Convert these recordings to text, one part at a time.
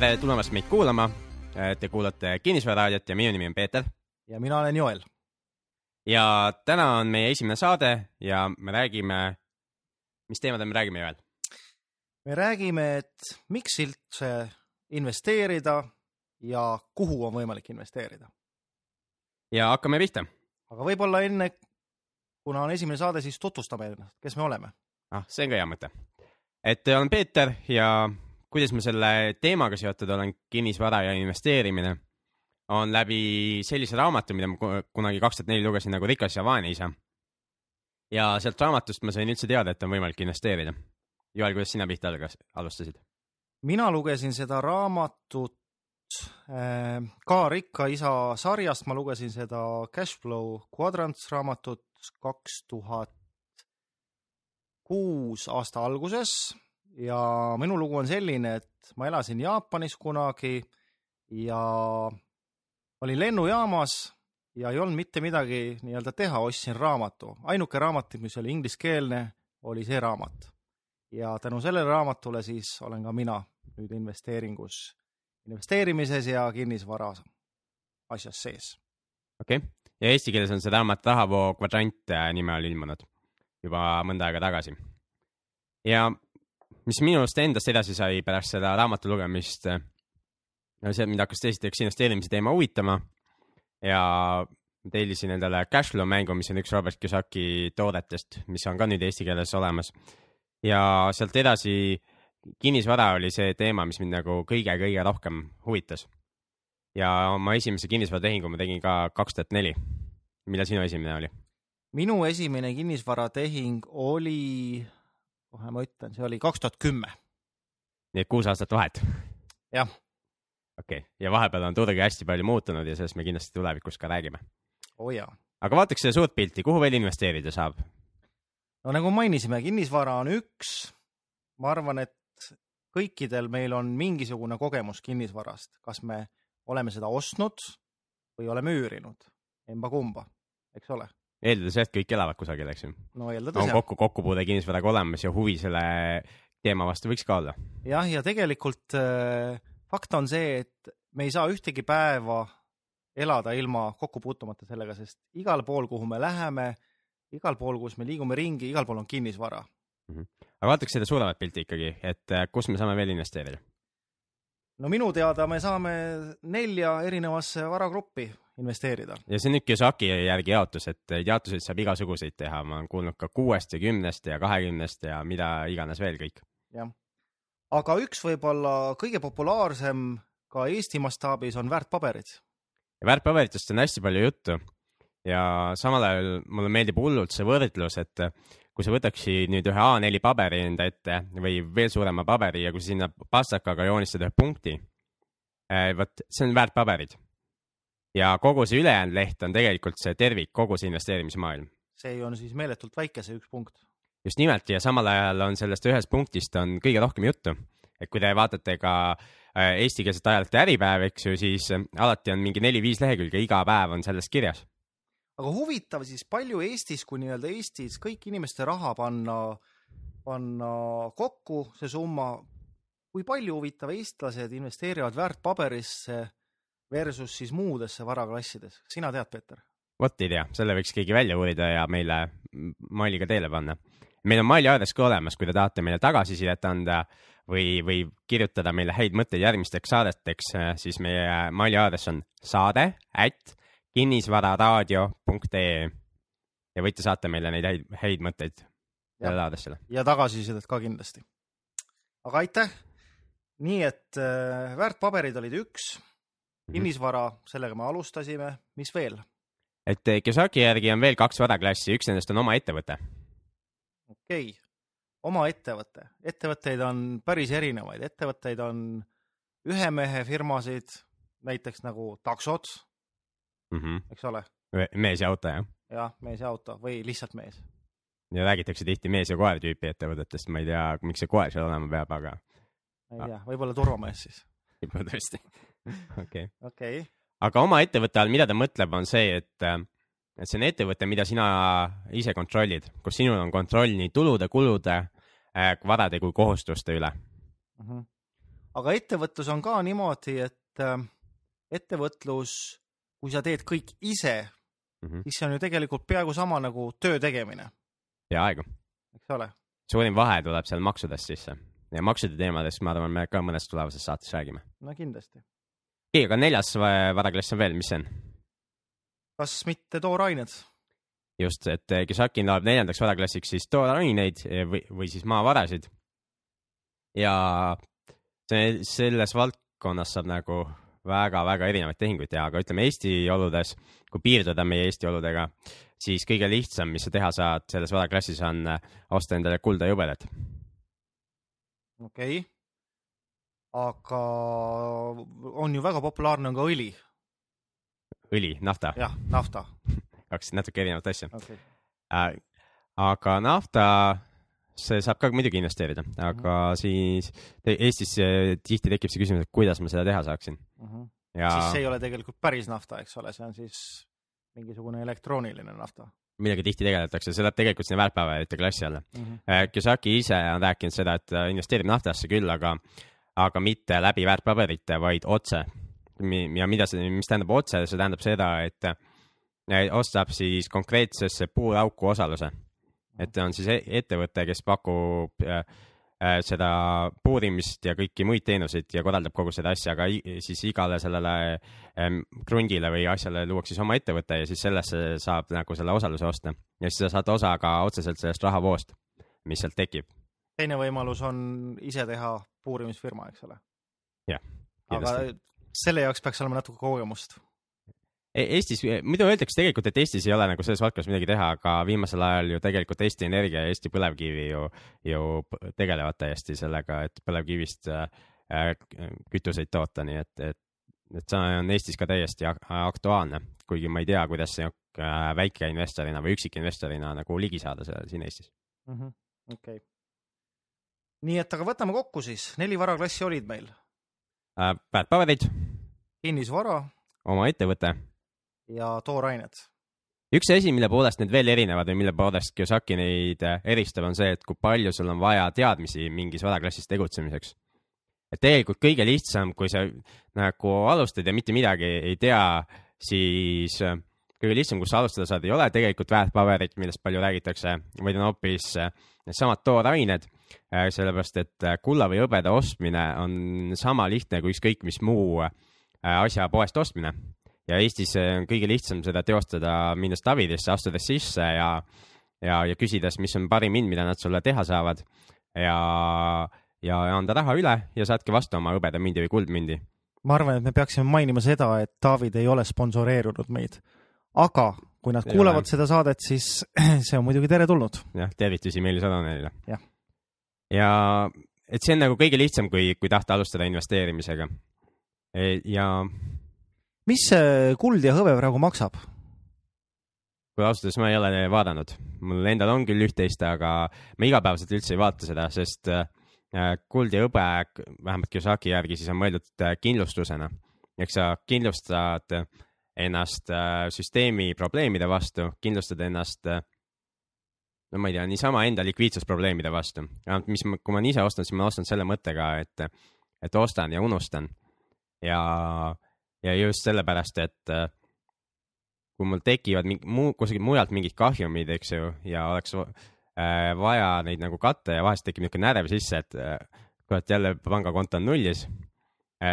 tere tulemast meid kuulama. Te kuulate Kinnisvararaadiot ja minu nimi on Peeter. ja mina olen Joel. ja täna on meie esimene saade ja me räägime, mis teemadel me räägime, Joel? me räägime, et miks üldse investeerida ja kuhu on võimalik investeerida. ja hakkame pihta. aga võib-olla enne, kuna on esimene saade, siis tutvustame ennast, kes me oleme. ah, see on ka hea mõte. et olen Peeter ja kuidas ma selle teemaga seotud olen, kinnisvara ja investeerimine, on läbi sellise raamatu, mida ma kunagi kaks tuhat neli lugesin nagu Rikas ja vaene isa. ja sealt raamatust ma sain üldse teada, et on võimalik investeerida. Joel, kuidas sina pihta alustasid? mina lugesin seda raamatut äh, ka Rikka isa sarjast, ma lugesin seda Cashflow Quadrants raamatut kaks tuhat kuus aasta alguses ja minu lugu on selline, et ma elasin Jaapanis kunagi ja olin lennujaamas ja ei olnud mitte midagi nii-öelda teha, ostsin raamatu. ainuke raamat, mis oli ingliskeelne, oli see raamat. ja tänu sellele raamatule siis olen ka mina nüüd investeeringus, investeerimises ja kinnisvara asjas sees. okei okay., ja eesti keeles on see raamat Rahavoo kvadrant nime all ilmunud juba mõnda aega tagasi. ja mis minust endast edasi sai pärast seda raamatu lugemist, no see, mind hakkas esiteks investeerimise teema huvitama ja tellisin endale Cashflow mängu, mis on üks Robert Kiyosaki toodetest, mis on ka nüüd eesti keeles olemas. ja sealt edasi kinnisvara oli see teema, mis mind nagu kõige-kõige rohkem huvitas. ja oma esimese kinnisvaratehingu ma tegin ka kaks tuhat neli. millal sinu esimene oli? minu esimene kinnisvaratehing oli kohe ma ütlen, see oli kaks tuhat kümme. nii et kuus aastat vahet? jah. okei okay., ja vahepeal on turg hästi palju muutunud ja sellest me kindlasti tulevikus ka räägime. oo oh, jaa. aga vaataks seda suurt pilti, kuhu veel investeerida saab? no nagu mainisime, kinnisvara on üks. ma arvan, et kõikidel meil on mingisugune kogemus kinnisvarast, kas me oleme seda ostnud või oleme üürinud, emba-kumba, eks ole eeldades jah, et kõik elavad kusagil, eks ju. no eeldades jah. on kokku, kokkupuude kinnisvaraga olemas ja huvi selle teema vastu võiks ka olla. jah, ja tegelikult äh, fakt on see, et me ei saa ühtegi päeva elada ilma kokku puutumata sellega, sest igal pool, kuhu me läheme, igal pool, kus me liigume ringi, igal pool on kinnisvara mm. -hmm. aga vaataks seda suuremat pilti ikkagi, et äh, kus me saame veel investeerida? no minu teada me saame nelja erinevasse varagruppi investeerida. ja see on nüüd Kiyosaki järgi jaotus, et jaotuseid saab igasuguseid teha, ma olen kuulnud ka kuuest ja kümnest ja kahekümnest ja mida iganes veel kõik. jah, aga üks võib-olla kõige populaarsem ka Eesti mastaabis on väärtpaberid. väärtpaberitest on hästi palju juttu ja samal ajal mulle meeldib hullult see võrdlus, et kui sa võtaksid nüüd ühe A4 paberi enda ette või veel suurema paberi ja kui sinna pastakaga joonistad ühe punkti, eh, vot see on väärtpaberid ja kogu see ülejäänud leht on tegelikult see tervik, kogu see investeerimismaailm. see on siis meeletult väike, see üks punkt. just nimelt ja samal ajal on sellest ühest punktist on kõige rohkem juttu. et kui te vaatate ka äh, eestikeelset ajalehte Äripäev, eks ju, siis äh, alati on mingi neli-viis lehekülge, iga päev on sellest kirjas. aga huvitav siis, palju Eestis, kui nii-öelda Eestis kõik inimeste raha panna, panna kokku, see summa, kui palju huvitav eestlased investeerivad väärtpaberisse versus siis muudesse varaklassides, sina tead, Peeter? vot ei tea, selle võiks keegi välja uurida ja meile mailiga teele panna. meil on mailiaadress ka olemas, kui te tahate meile tagasisidet anda või, või kirjutada meile häid mõtteid järgmisteks saadeteks, siis meie mailiaadress on saade at kinnisvararaadio.ee ja võite saata meile neid häid, häid mõtteid sellele aadressile. ja tagasisidet ka kindlasti. aga aitäh. nii et äh, väärtpaberid olid üks Mhm. kinnisvara, sellega me alustasime, mis veel? et eh, Kiyosaki järgi on veel kaks varaklassi, üks nendest on oma ettevõte. okei okay., oma ettevõte, ettevõtteid on päris erinevaid, ettevõtteid on ühe mehe firmasid, näiteks nagu taksod mm, -hmm. eks ole. mees ja auto, jah? jah, mees ja auto või lihtsalt mees. ja räägitakse tihti mees ja koer tüüpi ettevõtetest, ma ei tea, miks see koer seal olema peab, aga. ma ei tea, võib-olla turvamees siis. võib-olla tõesti okei okay. aga oma ettevõtte all, mida ta mõtleb, on see, et, et see on ettevõte, mida sina ise kontrollid, kus sinul on kontroll nii tulude, kulude, äh, varade kui kohustuste üle uh. -huh. aga ettevõtlus on ka niimoodi, et äh, ettevõtlus, kui sa teed kõik ise mm, -hmm. siis see on ju tegelikult peaaegu sama nagu töö tegemine. peaaegu. eks ole. suurim vahe tuleb seal maksudest sisse ja maksude teemadest, ma arvan, me ka mõnes tulevases saates räägime. no kindlasti. Okei, aga neljas varaklass on veel, mis see on? kas mitte toorained? just, et Kisaki loeb neljandaks varaklassiks siis tooraineid või, või siis maavarasid. ja see, selles valdkonnas saab nagu väga-väga erinevaid tehinguid teha, aga ütleme Eesti oludes, kui piirduda meie Eesti oludega, siis kõige lihtsam, mis sa teha saad selles varaklassis, on osta endale kulda ja hõbedat. okei okay., aga on ju väga populaarne on ka õli. õli, nafta? jah, nafta kaks natuke erinevat asja okay.. Äh, aga nafta see saab ka muidugi investeerida, aga -hmm. siis Eestis tihti tekib see küsimus, et kuidas ma seda teha saaksin mm. -hmm. Ja... siis see ei ole tegelikult päris nafta, eks ole, see on siis mingisugune elektrooniline nafta. millega tihti tegeletakse, see läheb tegelikult sinna väärtpaberite klassi alla mm. -hmm. Kiyosaki ise on rääkinud seda, et investeerib naftasse küll, aga, aga mitte läbi väärtpaberite, vaid otse. ja mida see, mis tähendab otse, see tähendab seda, et ostab siis konkreetsesse puurauku osaluse et on siis e-, ettevõte, kes pakub äh, äh, seda puurimist ja kõiki muid teenuseid ja korraldab kogu seda asja, aga siis igale sellele ähm, krundile või asjale luuakse siis oma ettevõte ja siis sellesse saab nagu selle osaluse osta ja siis sa saad osa ka otseselt sellest rahavoost, mis sealt tekib. teine võimalus on ise teha puurimisfirma, eks ole. jah. aga selle jaoks peaks olema natuke kogemust E-, Eestis, muidu öeldakse tegelikult, et Eestis ei ole nagu selles valdkonnas midagi teha, aga viimasel ajal ju tegelikult Eesti Energia ja Eesti Põlevkivi ju, ju tegelevad täiesti sellega, et põlevkivist äh, kütuseid toota, nii et, et, et see on Eestis ka täiesti aktuaalne, kuigi ma ei tea, kuidas see äh, väikeinvestorina või üksikinvestorina nagu ligi saada sellele siin Eestis mm -hmm.. okei okay.. Nii et, aga võtame kokku siis, neli varaklassi olid meil äh,? väärtpaberid. kinnisvara. oma ettevõte ja toorained. üks asi, mille poolest need veel erinevad või mille poolest Kiyosaki neid äh, eristab, on see, et kui palju sul on vaja teadmisi mingis varaklassis tegutsemiseks. et tegelikult kõige lihtsam, kui sa nagu alustad ja mitte midagi ei tea, siis äh, kõige lihtsam, kus sa alustada saad, ei ole tegelikult väärtpaberid, millest palju räägitakse, vaid on hoopis needsamad toorained, sellepärast et kulla või hõbeda ostmine on sama lihtne kui ükskõik mis muu asja poest ostmine. Ja Eestis on kõige lihtsam seda teostada, minnes Tavidesse, astudes sisse ja, ja, ja küsides, mis on parim hind, mida nad sulle teha saavad. Ja, ja anda raha üle ja saadki vastu oma hõbedamündi või kuldmündi. ma arvan, et me peaksime mainima seda, et David ei ole sponsoreerunud meid, aga kui nad kuulavad seda saadet, siis see on muidugi teretulnud. jah, tervitusi Meelis Odonelile. ja et see on nagu kõige lihtsam, kui, kui tahta alustada investeerimisega. E, ja mis see kuld ja hõbe praegu maksab? kui ausalt öeldes ma ei ole vaadanud, mul endal on küll üht-teist, aga ma igapäevaselt üldse ei vaata seda, sest äh, kuld ja hõbe, vähemalt Kiyosaki järgi, siis on mõeldud äh, kindlustusena. ehk sa kindlustad ennast äh, süsteemi probleemide vastu, kindlustad ennast no ma ei tea, niisama enda likviidsusprobleemide vastu. mis, kui ma ise ostnud, siis ma ostan selle mõttega, et, et ostan ja unustan. ja ja just sellepärast, et äh, kui mul tekivad mingi muu, kusagilt mujalt mingid kahjumid, eks ju, ja oleks äh, vaja neid nagu katta ja vahest tekib niisugune närv sisse, et äh, kurat, jälle pangakonto on nullis äh,,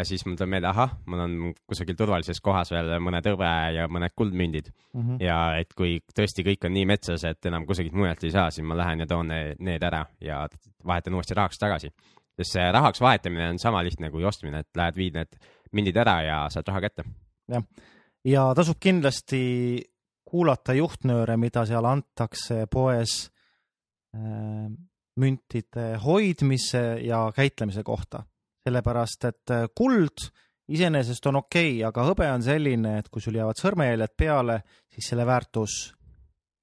siis mul tuleb meelde, ahah, mul on kusagil turvalises kohas veel mõned hõbe ja mõned kuldmündid mm. -hmm. ja et kui tõesti kõik on nii metsas, et enam kusagilt mujalt ei saa, siis ma lähen ja toon need, need ära ja vahetan uuesti rahaks tagasi. sest see rahaks vahetamine on sama lihtne kui ostmine, et lähed, viid need mindid ära ja saad raha kätte. jah, ja tasub kindlasti kuulata juhtnööre, mida seal antakse poes äh, müntide hoidmise ja käitlemise kohta. Sellepärast, et äh, kuld iseenesest on okei okay,, aga hõbe on selline, et kui sul jäävad sõrmejäljed peale, siis selle väärtus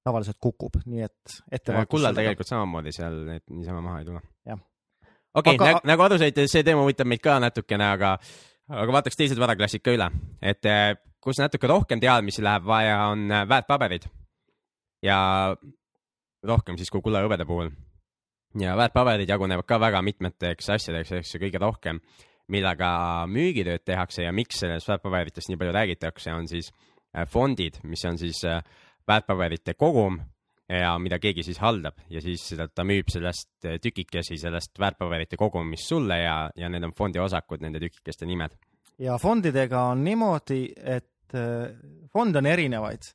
tavaliselt kukub, nii et ettevaatus. kullal tegelikult samamoodi seal need niisama maha ei tule. okei okay, aga..., nagu aru saite, see teema huvitab meid ka natukene, aga aga vaataks teised varaklassid ka üle, et eh, kus natuke rohkem teadmisi läheb vaja, on eh, väärtpaberid ja rohkem siis kui kulla ja hõbeda puhul. Ja väärtpaberid jagunevad ka väga mitmeteks asjadeks, eks ju, kõige rohkem millega müügitööd tehakse ja miks sellest väärtpaberitest nii palju räägitakse, on siis äh, fondid, mis on siis äh, väärtpaberite kogum ja mida keegi siis haldab ja siis ta müüb sellest tükikesi sellest väärtpaberite kogumist sulle ja, ja need on fondi osakud, nende tükikeste nimed. ja fondidega on niimoodi, et fonde on erinevaid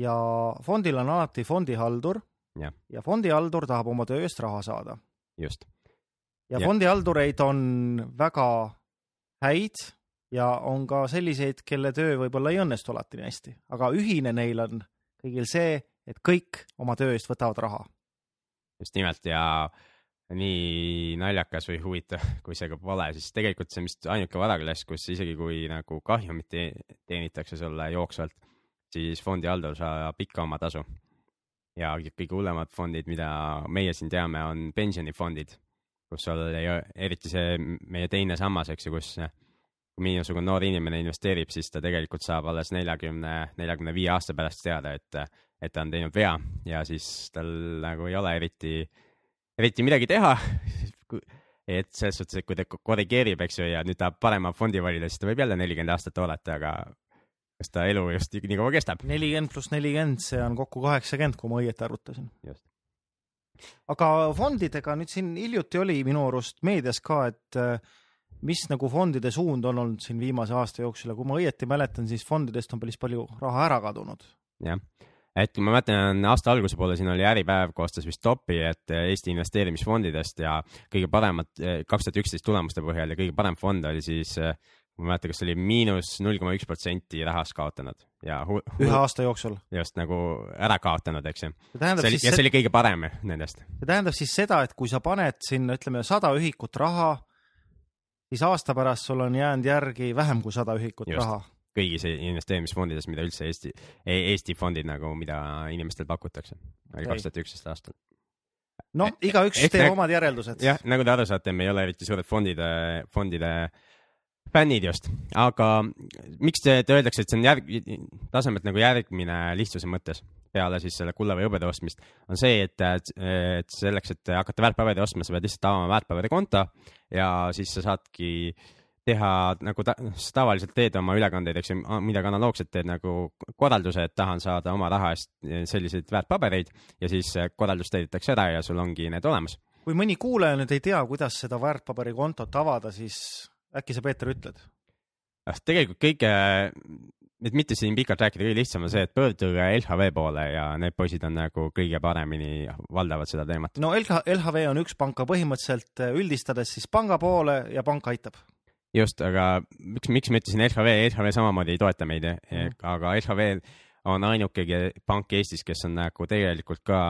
ja fondil on alati fondihaldur ja, ja fondihaldur tahab oma töö eest raha saada. just. ja, ja fondihaldureid on väga häid ja on ka selliseid, kelle töö võib-olla ei õnnestu alati nii hästi, aga ühine neil on kõigil see, et kõik oma töö eest võtavad raha. just nimelt ja nii naljakas või huvitav, kui see ka pole, siis tegelikult see on vist ainuke varaklass, kus isegi kui nagu kahjumit teenitakse sulle jooksvalt, siis fondihaldur saab ikka oma tasu. Ja kõige hullemad fondid, mida meie siin teame, on pensionifondid, kus sul ei, eriti see meie teine sammas, eks ju, kus kui minusugune noor inimene investeerib, siis ta tegelikult saab alles neljakümne, neljakümne viie aasta pärast teada, et, et ta on teinud vea ja siis tal nagu ei ole eriti, eriti midagi teha et selles suhtes, et kui ta korrigeerib, eks ju, ja nüüd tahab parema fondi valida, siis ta võib jälle nelikümmend aastat oodata, aga kas ta elu just nii kaua kestab. nelikümmend pluss nelikümmend, see on kokku kaheksakümmend, kui ma õieti arvutasin. aga fondidega nüüd siin hiljuti oli minu arust meedias ka, et äh, mis nagu fondide suund on olnud siin viimase aasta jooksul ja kui ma õieti mäletan, siis fondidest on päris palju raha ära kadunud. jah, et kui ma mäletan aasta alguse poole, siin oli Äripäev koostas vist topi, et Eesti investeerimisfondidest ja kõige paremad kaks tuhat üksteist tulemuste põhjal ja kõige parem fond oli siis ma ei mäleta, kas see oli miinus null koma üks protsenti rahast kaotanud ja ühe aasta jooksul. just nagu ära kaotanud, eks ju. ja see oli kõige parem nendest. see tähendab siis seda, et kui sa paned sinna, ütleme, sada ühikut raha, siis aasta pärast sul on jäänud järgi vähem kui sada ühikut just. raha. kõigis investeerimisfondides, mida üldse Eesti, e-, Eesti fondid nagu, mida inimestele pakutakse, oli kaks tuhat üksteist aastal noh, igaüks teeb omad järeldused. jah, nagu te aru saate, me ei ole eriti suured fondide, fondide fännid just, aga miks te, te öeldakse, et see on järg, tasemelt nagu järgmine lihtsuse mõttes peale siis selle kulla või hõbeda ostmist, on see, et, et selleks, et hakata väärtpaberi ostma, sa pead lihtsalt avama väärtpaberikonto ja siis sa saadki teha nagu ta, tavaliselt teed oma ülekandeid, eks ju, midagi analoogset teed nagu korralduse, et tahan saada oma raha eest selliseid väärtpabereid ja siis korraldus täidetakse ära ja sul ongi need olemas. kui mõni kuulaja nüüd ei tea, kuidas seda väärtpaberikontot avada, siis äkki sa, Peeter, ütled? Ah, tegelikult kõige, et mitte siin pikalt rääkida, kõige lihtsam on see, et pöörduge LHV poole ja need poisid on nagu kõige paremini valdavad seda teemat. no LH, LHV on üks pank, aga põhimõtteliselt äh, üldistades siis panga poole ja pank aitab. just, aga miks, miks ma ütlesin LHV, LHV samamoodi ei toeta meid mm., aga LHV on ainuke pank Eestis, kes on nagu tegelikult ka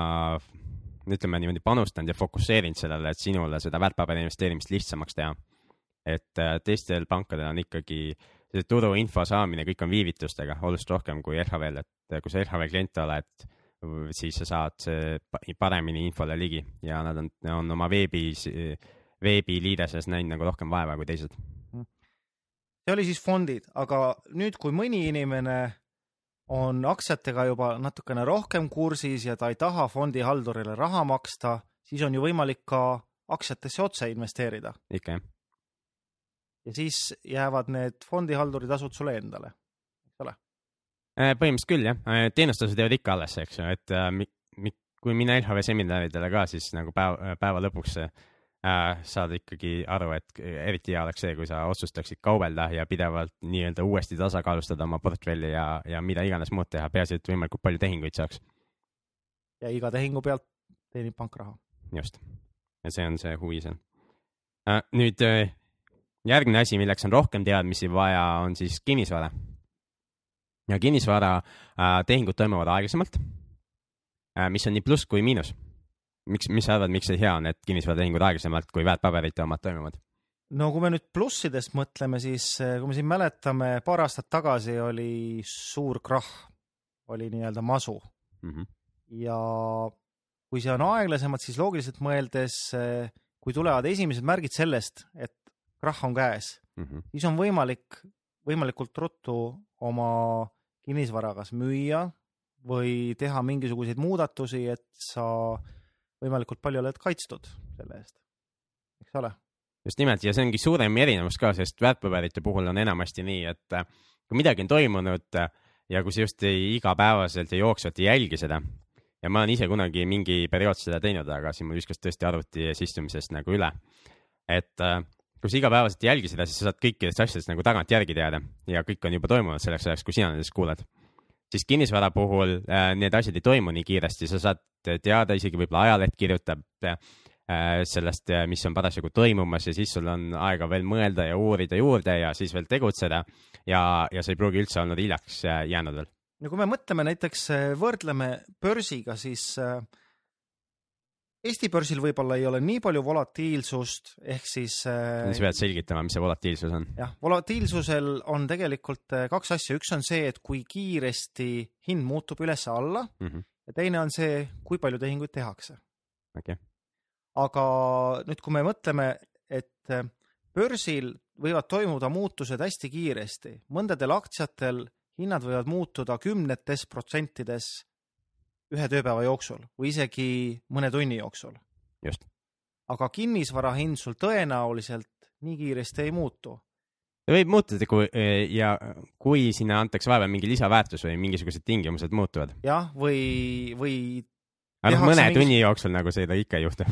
ütleme niimoodi panustanud ja fokusseerinud sellele, et sinule seda väärtpaberi investeerimist lihtsamaks teha et äh, teistel pankadel on ikkagi see turuinfo saamine, kõik on viivitustega oluliselt rohkem kui RHV-l, et äh, kui sa RHV klient oled, siis sa saad paremini infole ligi ja nad on, on oma veebis, veebiliideses näinud nagu rohkem vaeva kui teised. see oli siis fondid, aga nüüd, kui mõni inimene on aktsiatega juba natukene rohkem kursis ja ta ei taha fondihaldurile raha maksta, siis on ju võimalik ka aktsiatesse otse investeerida. ikka jah ja siis jäävad need fondihalduri tasud sulle endale, eks ole? Äh, põhimõtteliselt küll jah, äh, teenustasud jäävad ikka alles, eks ju, et äh, mi, mi, kui minna LHV seminaridele ka, siis nagu päeva, päeva lõpuks äh, saad ikkagi aru, et eriti hea oleks see, kui sa otsustaksid kaubelda ja pidevalt nii-öelda uuesti tasakaalustada oma portfelli ja, ja mida iganes muud teha, peaasi, et võimalikult palju tehinguid saaks. ja iga tehingu pealt teenib pank raha. just, ja see on see huvi seal nüüd järgmine asi, milleks on rohkem teadmisi vaja, on siis kinnisvara. ja kinnisvara äh, tehingud toimuvad aeglasemalt äh,, mis on nii pluss kui miinus. miks, mis sa arvad, miks see hea on, et kinnisvaratehingud aeglasemalt kui väärtpaberite omad toimuvad? no kui me nüüd plussidest mõtleme, siis äh, kui me siin mäletame, paar aastat tagasi oli suur krahh, oli nii-öelda masu mm. -hmm. ja kui see on aeglasemalt, siis loogiliselt mõeldes, äh, kui tulevad esimesed märgid sellest, et krahh on käes mm, -hmm. siis on võimalik võimalikult ruttu oma kinnisvara kas müüa või teha mingisuguseid muudatusi, et sa võimalikult palju oled kaitstud selle eest, eks ole. just nimelt ja see ongi suurem erinevus ka, sest väärtpaberite puhul on enamasti nii, et äh, kui midagi on toimunud äh, ja kui sa just ei, igapäevaselt ja jooksvalt ei jälgi seda ja ma olen ise kunagi mingi periood seda teinud, aga siin mul viskas tõesti arvuti ees istumisest nagu üle. et äh, kui sa igapäevaselt ei jälgi seda, siis sa saad kõikidest asjadest nagu tagantjärgi teada ja kõik on juba toimunud selleks ajaks, kui sina nendest kuuled. siis kinnisvara puhul äh, need asjad ei toimu nii kiiresti, sa saad teada, isegi võib-olla ajaleht kirjutab äh, sellest, äh, mis on parasjagu toimumas ja siis sul on aega veel mõelda ja uurida juurde ja siis veel tegutseda ja, ja sa ei pruugi üldse olnud hiljaks äh, jäänud veel. no kui me mõtleme näiteks, äh, võrdleme börsiga, siis äh, Eesti börsil võib-olla ei ole nii palju volatiilsust, ehk siis äh,. sa pead selgitama, mis see volatiilsus on. jah, volatiilsusel on tegelikult äh, kaks asja, üks on see, et kui kiiresti hind muutub üles-alla mm -hmm. ja teine on see, kui palju tehinguid tehakse. okei okay.. aga nüüd, kui me mõtleme, et äh, börsil võivad toimuda muutused hästi kiiresti, mõndadel aktsiatel hinnad võivad muutuda kümnetes protsentides ühe tööpäeva jooksul või isegi mõne tunni jooksul. just. aga kinnisvara hind sul tõenäoliselt nii kiiresti ei muutu. võib muutuda, kui ja kui sinna antakse vahepeal mingi lisaväärtus või mingisugused tingimused muutuvad. jah, või, või. aga noh, mõne mingi... tunni jooksul nagu seda ikka ei juhtu.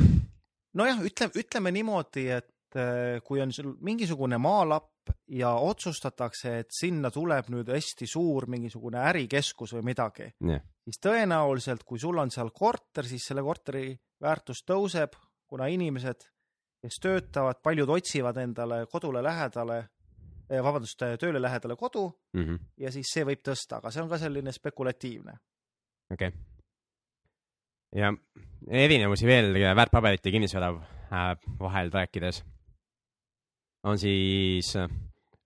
nojah, ütleme, ütleme niimoodi, et äh, kui on sul mingisugune maalapp ja otsustatakse, et sinna tuleb nüüd hästi suur mingisugune ärikeskus või midagi yeah., siis tõenäoliselt, kui sul on seal korter, siis selle korteri väärtus tõuseb, kuna inimesed, kes töötavad, paljud otsivad endale kodule lähedale, eh, vabandust, tööle lähedale kodu mm -hmm. ja siis see võib tõsta, aga see on ka selline spekulatiivne. okei okay. ja erinevusi veel väärtpaberite kinnisvara äh, vahel rääkides on siis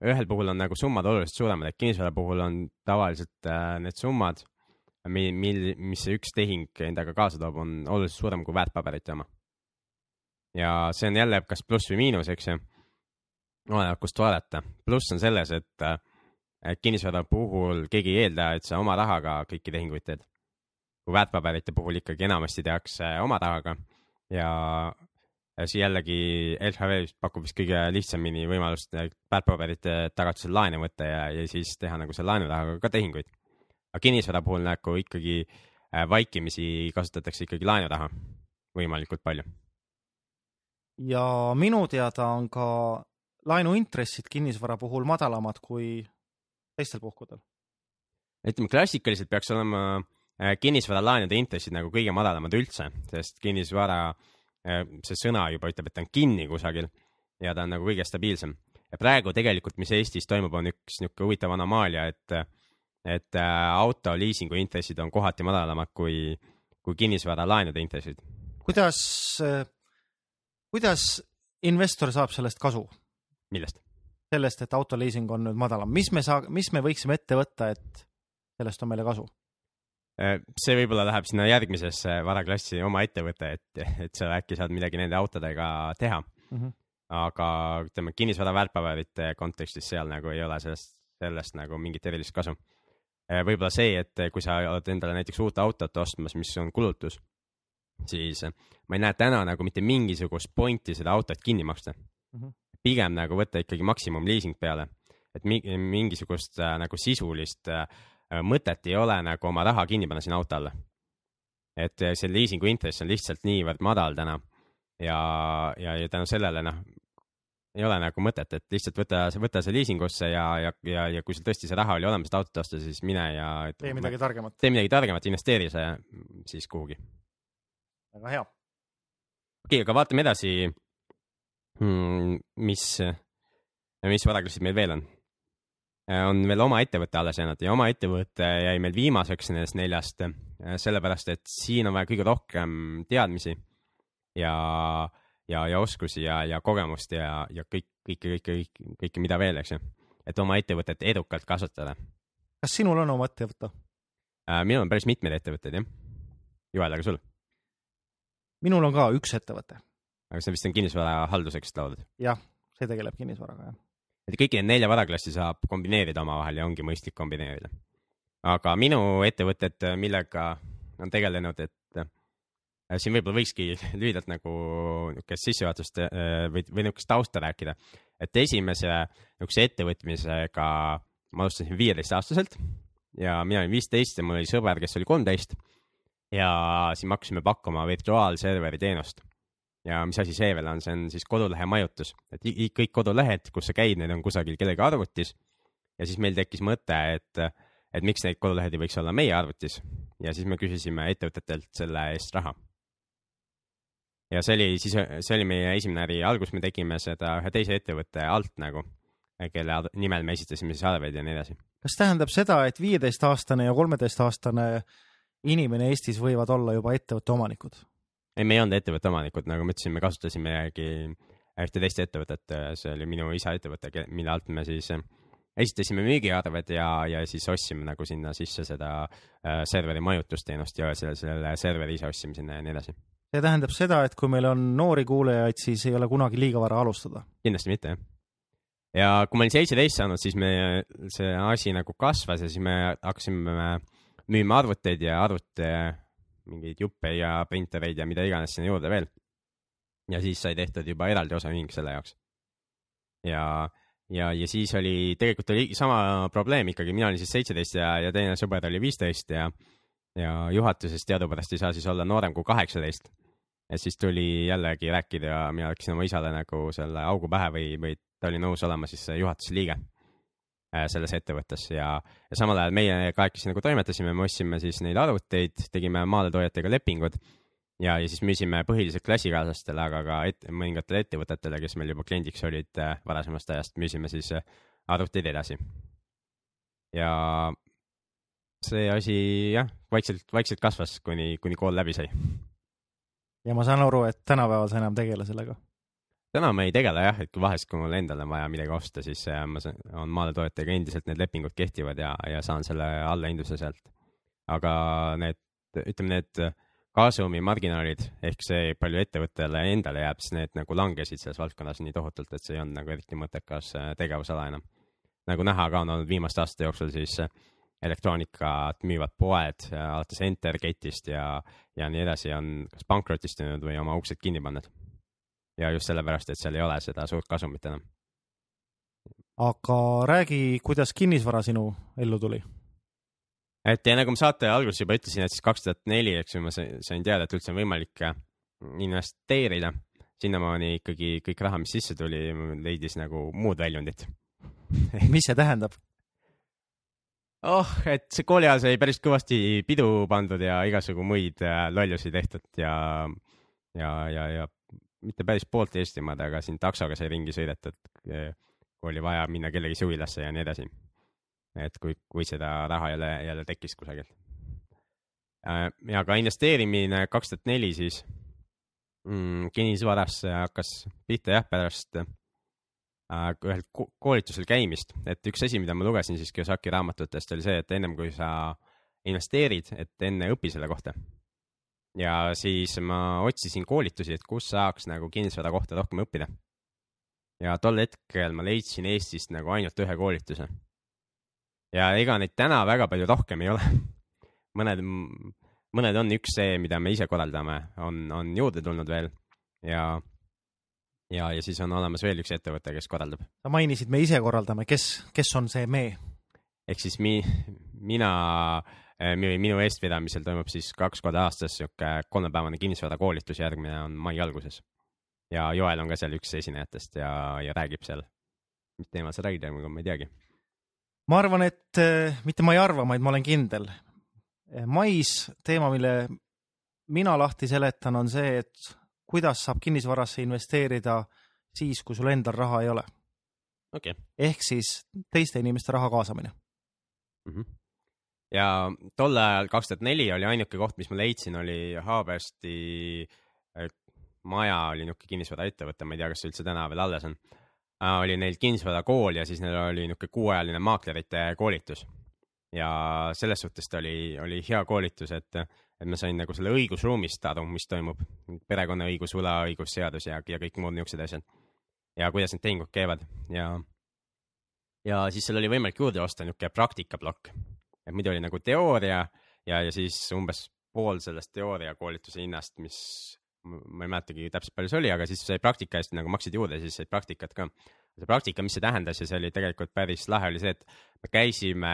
ühel puhul on nagu summad oluliselt suuremad, et kinnisvara puhul on tavaliselt äh, need summad mil, mil, mis see üks tehing endaga kaasa toob, on oluliselt suurem kui väärtpaberite oma. ja see on jälle kas pluss või miinus, eks ju. oleneb, kust vaadata. pluss on selles, et kinnisvara puhul keegi ei eelda, et sa oma rahaga kõiki tehinguid teed. kui väärtpaberite puhul ikkagi enamasti tehakse oma rahaga ja siis jällegi LHV pakub vist kõige lihtsamini võimalust väärtpaberite tagatisel laene võtta ja, ja siis teha nagu selle laenurahaga ka tehinguid aga kinnisvara puhul nagu ikkagi äh, vaikimisi kasutatakse ikkagi laenuraha võimalikult palju. ja minu teada on ka laenuintressid kinnisvara puhul madalamad kui teistel puhkudel. ütleme klassikaliselt peaks olema äh, kinnisvaralaenude intressid nagu kõige madalamad üldse, sest kinnisvara, äh, see sõna juba ütleb, et ta on kinni kusagil ja ta on nagu kõige stabiilsem. ja praegu tegelikult, mis Eestis toimub, on üks niisugune huvitav anomaalia, et et äh, auto liisingu intressid on kohati madalamad kui, kui kinnisvaralaenude intressid. kuidas, äh, kuidas investor saab sellest kasu? millest? sellest, et autoliising on nüüd madalam, mis me saa-, mis me võiksime ette võtta, et sellest on meile kasu? Äh, see võib-olla läheb sinna järgmisesse varaklassi oma ettevõte, et, et sa äkki saad midagi nende autodega teha mm. -hmm. aga ütleme, kinnisvara väärtpaberite kontekstis seal nagu ei ole sellest, sellest nagu mingit erilist kasu Äh, võib-olla see, et äh, kui sa oled endale näiteks uut autot ostmas, mis on kulutus, siis äh, ma ei näe täna nagu mitte mingisugust pointi seda autot kinni maksta mm. -hmm. pigem nagu võtta ikkagi maksimumliising peale, et mingisugust nagu sisulist mõtet ei ole nagu oma raha kinni panna sinna auto alla. et see liisingu intress on lihtsalt niivõrd madal täna ja, ja, ja tänu sellele noh, ei ole nagu mõtet, et lihtsalt võta, võta see liisingusse ja, ja, ja, ja kui sul tõesti see raha oli olemas, et autot osta, siis mine ja. tee midagi targemat. tee midagi targemat, investeeri see siis kuhugi. väga hea. okei okay,, aga vaatame edasi hmm,. mis, mis varaklassid meil veel on? On veel oma ettevõte alles jäänud ja oma ettevõte jäi meil viimaseks nendest neljast, sellepärast et siin on vaja kõige rohkem teadmisi ja ja, ja oskusi ja, ja kogemust ja, ja kõik, kõike, kõike, kõike, kõike, mida veel, eks ju. et oma ettevõtet edukalt kasvatada. kas sinul on oma ettevõte äh,? minul on päris mitmeid ettevõtteid, jah. Joel, aga sul? minul on ka üks ettevõte. aga see vist on kinnisvarahalduseks loodud? jah, see tegeleb kinnisvaraga, jah. Et kõiki neid nelja varaklassi saab kombineerida omavahel ja ongi mõistlik kombineerida. aga minu ettevõtted, millega on tegelenud, et siin võib-olla võikski lühidalt nagu niisugust sissejuhatust äh, või, või niisugust tausta rääkida. et esimese niisuguse ettevõtmisega ma alustasin viieteistaastaselt ja mina olin viisteist ja mul oli sõber, kes oli kolmteist. ja siis me hakkasime pakkuma virtuaalserveri teenust. Ja mis asi see veel on, see on siis kodulehe majutus, et kõik kodulehed, kus sa käid, need on kusagil kellegi arvutis. ja siis meil tekkis mõte, et, et miks neid kodulehed ei võiks olla meie arvutis ja siis me küsisime ettevõtetelt selle eest raha ja see oli siis, see oli meie esimene äri, alguses me tegime seda ühe teise ettevõtte alt nagu, kelle nimel me esitasime siis arveid ja nii edasi. kas tähendab seda, et viieteistaastane ja kolmeteistaastane inimene Eestis võivad olla juba ettevõtte omanikud? Ei, me ei olnud ettevõtte omanikud, nagu ma ütlesin, me kasutasimegi ühte teist ettevõtet, see oli minu isa ettevõte, mille alt me siis esitasime müügiarved ja, ja siis ostsime nagu sinna sisse seda äh, serveri majutusteenust ja selle, selle serveri ise ostsime sinna ja nii edasi see tähendab seda, et kui meil on noori kuulajaid, siis ei ole kunagi liiga vara alustada. kindlasti mitte, jah. ja kui ma olin seitseteist saanud, siis me, see asi nagu kasvas ja siis me hakkasime müüma arvuteid ja arvute mingeid juppe ja printereid ja mida iganes sinna juurde veel. ja siis sai tehtud juba eraldi osaühing selle jaoks. ja, ja, ja siis oli, tegelikult oli sama probleem ikkagi, mina olin siis seitseteist ja, ja teine sõber oli viisteist ja ja juhatuses teadupärast ei saa siis olla noorem kui kaheksateist ja siis tuli jällegi rääkida ja mina läksin oma isale nagu selle augu pähe või, või ta oli nõus olema siis juhatuse liige selles ettevõttes ja, ja samal ajal meie kahekesi nagu toimetasime, me ostsime siis neid arvuteid, tegime maaletoojatega lepingud ja, ja siis müüsime põhiliselt klassikaaslastele, aga ka et, mõningatele ettevõtetele, kes meil juba kliendiks olid äh, varasemast ajast, müüsime siis äh, arvuteid edasi. ja see asi jah, vaikselt, vaikselt kasvas, kuni, kuni kool läbi sai ja ma saan aru, et tänapäeval sa enam tegele sellega? Täna ma ei tegele jah, et kui vahest, kui mul endal on vaja midagi osta, siis äh, ma saan, on maaletoojatega endiselt need lepingud kehtivad ja, ja saan selle allahindluse sealt. aga need, ütleme need kasumimarginaalid ehk see, palju ettevõttele endale jääb, siis need nagu langesid selles valdkonnas nii tohutult, et see ei olnud nagu eriti mõttekas äh, tegevusala enam. nagu näha ka on olnud viimaste aastate jooksul, siis äh, elektroonikat müüvad poed alates Entergate'ist ja, ja nii edasi on kas pankrotistunud või oma uksed kinni pannud. Ja just sellepärast, et seal ei ole seda suurt kasumit enam. aga räägi, kuidas kinnisvara sinu ellu tuli? et ja nagu ma saate alguses juba ütlesin, et siis kaks tuhat neli, eks ju, ma sain teada, et üldse on võimalik äh, investeerida. sinnamaani ikkagi kõik raha, mis sisse tuli, leidis nagu muud väljundit mis see tähendab? oh, et see kooli ajal sai päris kõvasti pidu pandud ja igasugu muid äh, lollusi tehtud ja, ja, ja, ja mitte päris poolt Eestimaad, aga siin taksoga sai ringi sõidetud, kui oli vaja minna kellegi suvilasse ja nii edasi. et kui, kui seda raha jälle, jälle tekkis kusagilt. Äh, ja ka investeerimine kaks tuhat neli siis mm, kinnisvarasse hakkas pihta jah, pärast Äh, ühel koolitusel käimist, et üks asi, mida ma lugesin siis Kiyosaki raamatutest, oli see, et ennem kui sa investeerid, et enne õpi selle kohta. Ja siis ma otsisin koolitusi, et kus saaks nagu kinnisvara kohta rohkem õppida. ja tol hetkel ma leidsin Eestist nagu ainult ühe koolituse. ja ega neid täna väga palju rohkem ei ole mõned, mõned on üks see, mida me ise korraldame, on, on juurde tulnud veel ja ja, ja siis on olemas veel üks ettevõte, kes korraldab. sa mainisid, me ise korraldame, kes, kes on see me? ehk siis mi-, mina, eh, minu eestvedamisel toimub siis kaks korda aastas sihuke kolmepäevane kinnisvarakoolitus, järgmine on mai alguses. ja Joel on ka seal üks esinejatest ja, ja räägib seal. mis teemal sa räägid, ma ei teagi. ma arvan, et eh, mitte ma ei arva, vaid ma olen kindel. Eh, mais teema, mille mina lahti seletan, on see, et kuidas saab kinnisvarasse investeerida siis, kui sul endal raha ei ole okay.. ehk siis teiste inimeste raha kaasamine mm. -hmm. Ja tol ajal, kaks tuhat neli oli ainuke koht, mis ma leidsin, oli Haabersti äh, maja oli niisugune kinnisvaraettevõte, ma ei tea, kas see üldse täna veel alles on. Äh, oli neil kinnisvarakool ja siis neil oli niisugune kuuajaline maaklerite koolitus. ja selles suhtes ta oli, oli hea koolitus, et et ma sain nagu selle õigusruumist aru, mis toimub, perekonnaõigus, võlaõigusseadus ja, ja kõik muud niisugused asjad. ja kuidas need tehingud käivad ja, ja siis seal oli võimalik juurde osta niisugune praktikaplokk. Et muidu oli nagu teooria ja, ja siis umbes pool sellest teooriakoolituse hinnast, mis ma ei mäletagi täpselt palju see oli, aga siis sai praktika eest nagu maksid juurde, siis said praktikat ka. see praktika, mis see tähendas ja see oli tegelikult päris lahe, oli see, et me käisime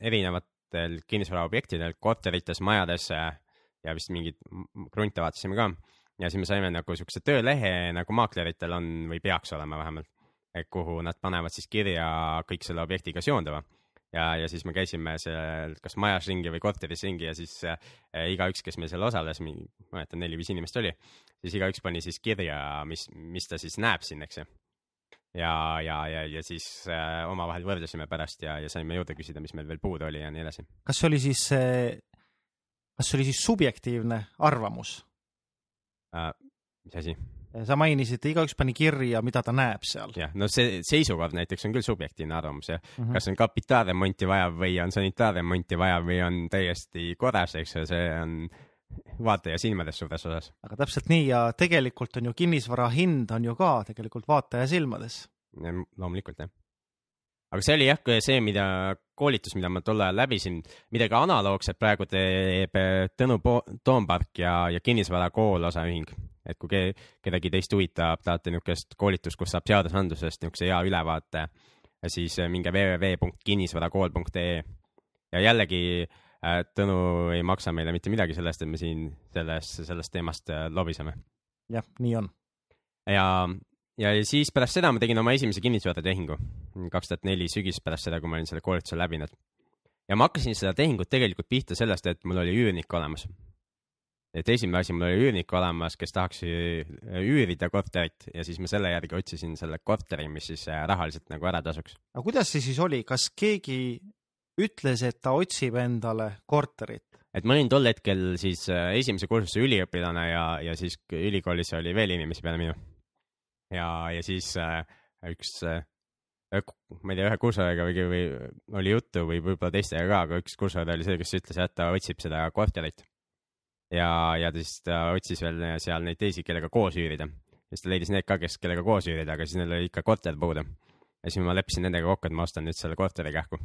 erinevatel kinnisvaraobjektidel, korterites, majades ja vist mingeid krunte vaatasime ka. ja siis me saime nagu siukse töölehe nagu maakleritel on või peaks olema vähemalt, kuhu nad panevad siis kirja kõik selle objektiga seonduva ja, ja siis me käisime seal kas majas ringi või korteris ringi ja siis äh, igaüks, kes meil seal osales, ma ei mäleta, neli-viis inimest oli, siis igaüks pani siis kirja, mis, mis ta siis näeb siin, eks ju. ja, ja, ja, ja siis äh, omavahel võrdlesime pärast ja, ja saime juurde küsida, mis meil veel puudu oli ja nii edasi. kas see oli siis, kas see oli siis subjektiivne arvamus? Äh, mis asi? Sa mainisid, igaüks pani kirja, mida ta näeb seal. jah, no see seisukord näiteks on küll subjektiivne arvamus jah, Mhm. kas on kapitaalremonti vaja või on sanitaarremonti vaja või on täiesti korras, eks ju, see on vaataja silmades suures osas. aga täpselt nii ja tegelikult on ju kinnisvara hind on ju ka tegelikult vaataja silmades. loomulikult jah. aga see oli jah, see, mida koolitus, mida ma tol ajal läbisin, midagi analoogset praegu teeb eh, Tõnu Toompark ja, ja Kinnisvarakool osaühing. Et kui ke- kedagi teist huvitab, tahate niisugust koolitust, kus saab seadusandlusest niisuguse hea ülevaate, siis eh, minge www.kinnisvarakool.ee ja jällegi äh, Tõnu ei maksa meile mitte midagi sellest, et me siin selles, sellest teemast äh, lobiseme jah, nii on. ja, ja siis pärast seda ma tegin oma esimese kinnisvaratehingu, kaks tuhat neli sügis pärast seda, kui ma olin selle koolituse läbinud. ja ma hakkasin seda tehingut tegelikult pihta sellest, et mul oli üürnik olemas. Et esimene asi, mul oli üürnik olemas, kes tahaks üürida korterit ja siis ma selle järgi otsisin selle korteri, mis siis äh, rahaliselt nagu ära tasuks. aga kuidas see siis oli, kas keegi ütles, et ta otsib endale korterit? et ma olin tol hetkel siis äh, esimese kursuse üliõpilane ja, ja siis ülikoolis oli veel inimesi peale minu. ja, ja siis äh, üks äh,, ma ei tea, ühe kursusega või, või oli juttu või võib-olla teistega ka, aga üks kursus oli see, kes ütles, et ta otsib seda korterit. ja, ja siis ta otsis veel seal neid teisi, kellega koos üürida. siis ta leidis need ka, kes, kellega koos üürida, aga siis neil oli ikka korter puudu. ja siis ma leppisin nendega kokku, et ma ostan nüüd selle korteri kähku.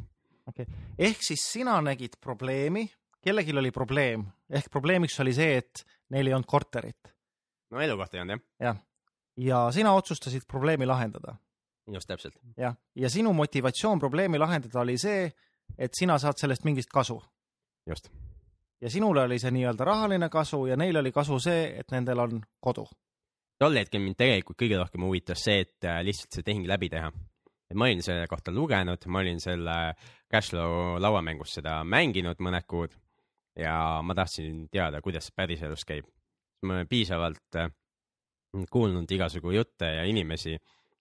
ehk siis sina nägid probleemi, kellelgi oli probleem, ehk probleemiks oli see, et neil ei olnud korterit. no elukoht ei olnud jah, jah, ja sina otsustasid probleemi lahendada. just täpselt. jah, ja sinu motivatsioon probleemi lahendada oli see, et sina saad sellest mingist kasu just, ja sinule oli see nii-öelda rahaline kasu ja neil oli kasu see, et nendel on kodu. tol hetkel mind tegelikult kõige rohkem huvitas see, et äh, lihtsalt see tehing läbi teha. et ma olin selle kohta lugenud, ma olin selle Cashflow lauamängus seda mänginud mõned kuud ja ma tahtsin teada, kuidas see päriselus käib. ma olen piisavalt äh, kuulnud igasugu jutte ja inimesi,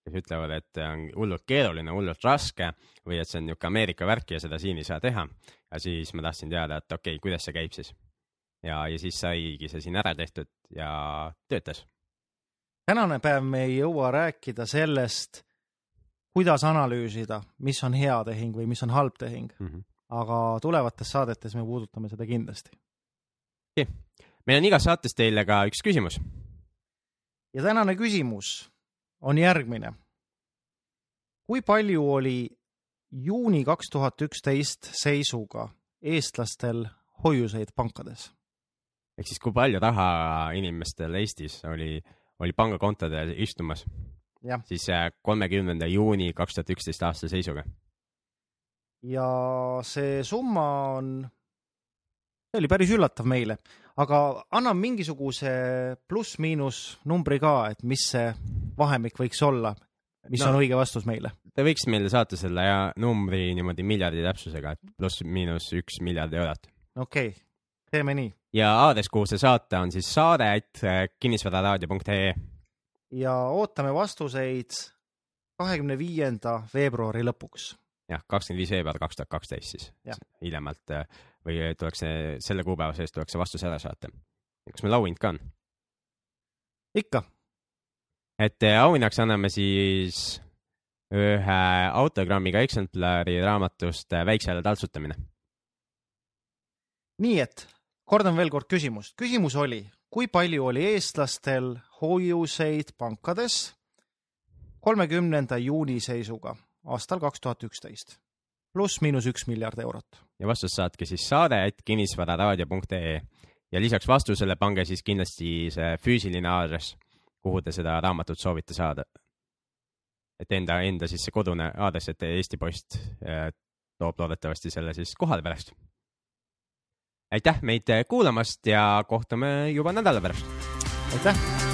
kes ütlevad, et on hullult keeruline, hullult raske või et see on niisugune Ameerika värk ja seda siin ei saa teha. ja siis ma tahtsin teada, et okei okay,, kuidas see käib siis. ja, ja siis saigi see siin ära tehtud ja töötas tänane päev me ei jõua rääkida sellest, kuidas analüüsida, mis on hea tehing või mis on halb tehing, mm. -hmm. aga tulevates saadetes me puudutame seda kindlasti. meil on igas saates teile ka üks küsimus. ja tänane küsimus on järgmine. kui palju oli juuni kaks tuhat üksteist seisuga eestlastel hoiuseid pankades? ehk siis, kui palju raha inimestel Eestis oli, oli pangakontodel istumas siis äh, kolmekümnenda juuni kaks tuhat üksteist aasta seisuga. ja see summa on, see oli päris üllatav meile, aga anna mingisuguse pluss-miinus numbri ka, et mis see vahemik võiks olla, mis No. on õige vastus meile. Te võiks meile saata selle ja numbri niimoodi miljardi täpsusega, et pluss-miinus üks miljard eurot. okei okay., teeme nii ja aadress, kuhu see saata, on siis saade et äh, kinnisvararaadio.ee. ja ootame vastuseid kahekümne viienda veebruari lõpuks. jah, kakskümmend viis veebruar kaks tuhat kaksteist siis hiljemalt äh, või tuleks see, selle kuupäeva sees tuleks see vastus ära saata. kas meil auhind ka on? ikka, et äh, auhinnaks anname siis ühe autogrammiga eksemplari raamatust äh, Väikse hääle taltsutamine. nii et kordan veel kord küsimust. küsimus oli, kui palju oli eestlastel hoiuseid pankades kolmekümnenda juuni seisuga aastal kaks tuhat üksteist, pluss-miinus üks miljard eurot. ja vastust saatke siis saade et kinnisvararaadio.ee ja lisaks vastusele pange siis kindlasti see füüsiline aadress, kuhu te seda raamatut soovite saada. et enda, enda siis see kodune aadress, et Eesti Post äh, toob loodetavasti selle siis kohale pärast. aitäh meid kuulamast ja kohtume juba nädala pärast. aitäh